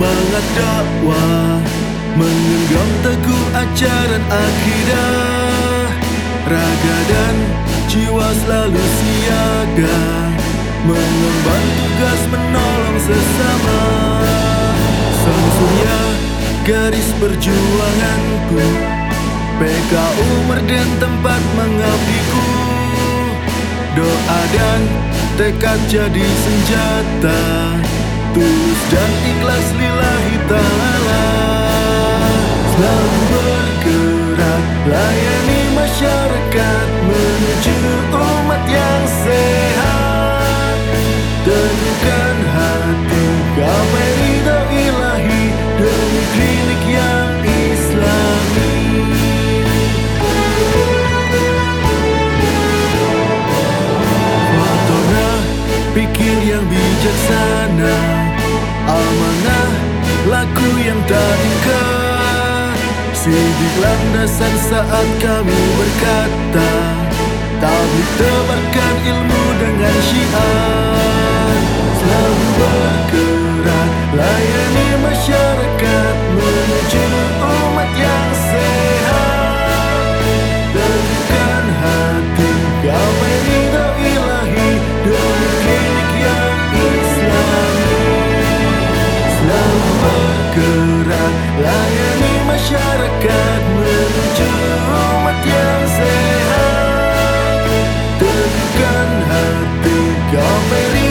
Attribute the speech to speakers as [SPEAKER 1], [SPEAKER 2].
[SPEAKER 1] semangat dakwah Menggenggam teguh ajaran akidah. Raga dan jiwa selalu siaga Mengemban tugas menolong sesama. Sang surya garis perjuanganku PKU Merden tempat mengabdiku. Doa dan tekad jadi senjata Tulus dan ikhlas Selalu bergerak layani masyarakat Menuju umat yang sehat. Teguhkan hati gapai ridho ilahi Demi klinik yang islami. Fotonya pikir yang bijaksana. Amanah laku yang tak ingkar Sidik landasan saat kami berkata Tablik tebarkan ilmu dengan syiar. Selalu bergerak layani masyarakat Menuju umat yang sehat. Teguhkan hati gapai ridho ilahi Demi klinik yang islami. Selalu bergerak layani masyarakat menuju umat yang sehat. Teguhkan hati kau beri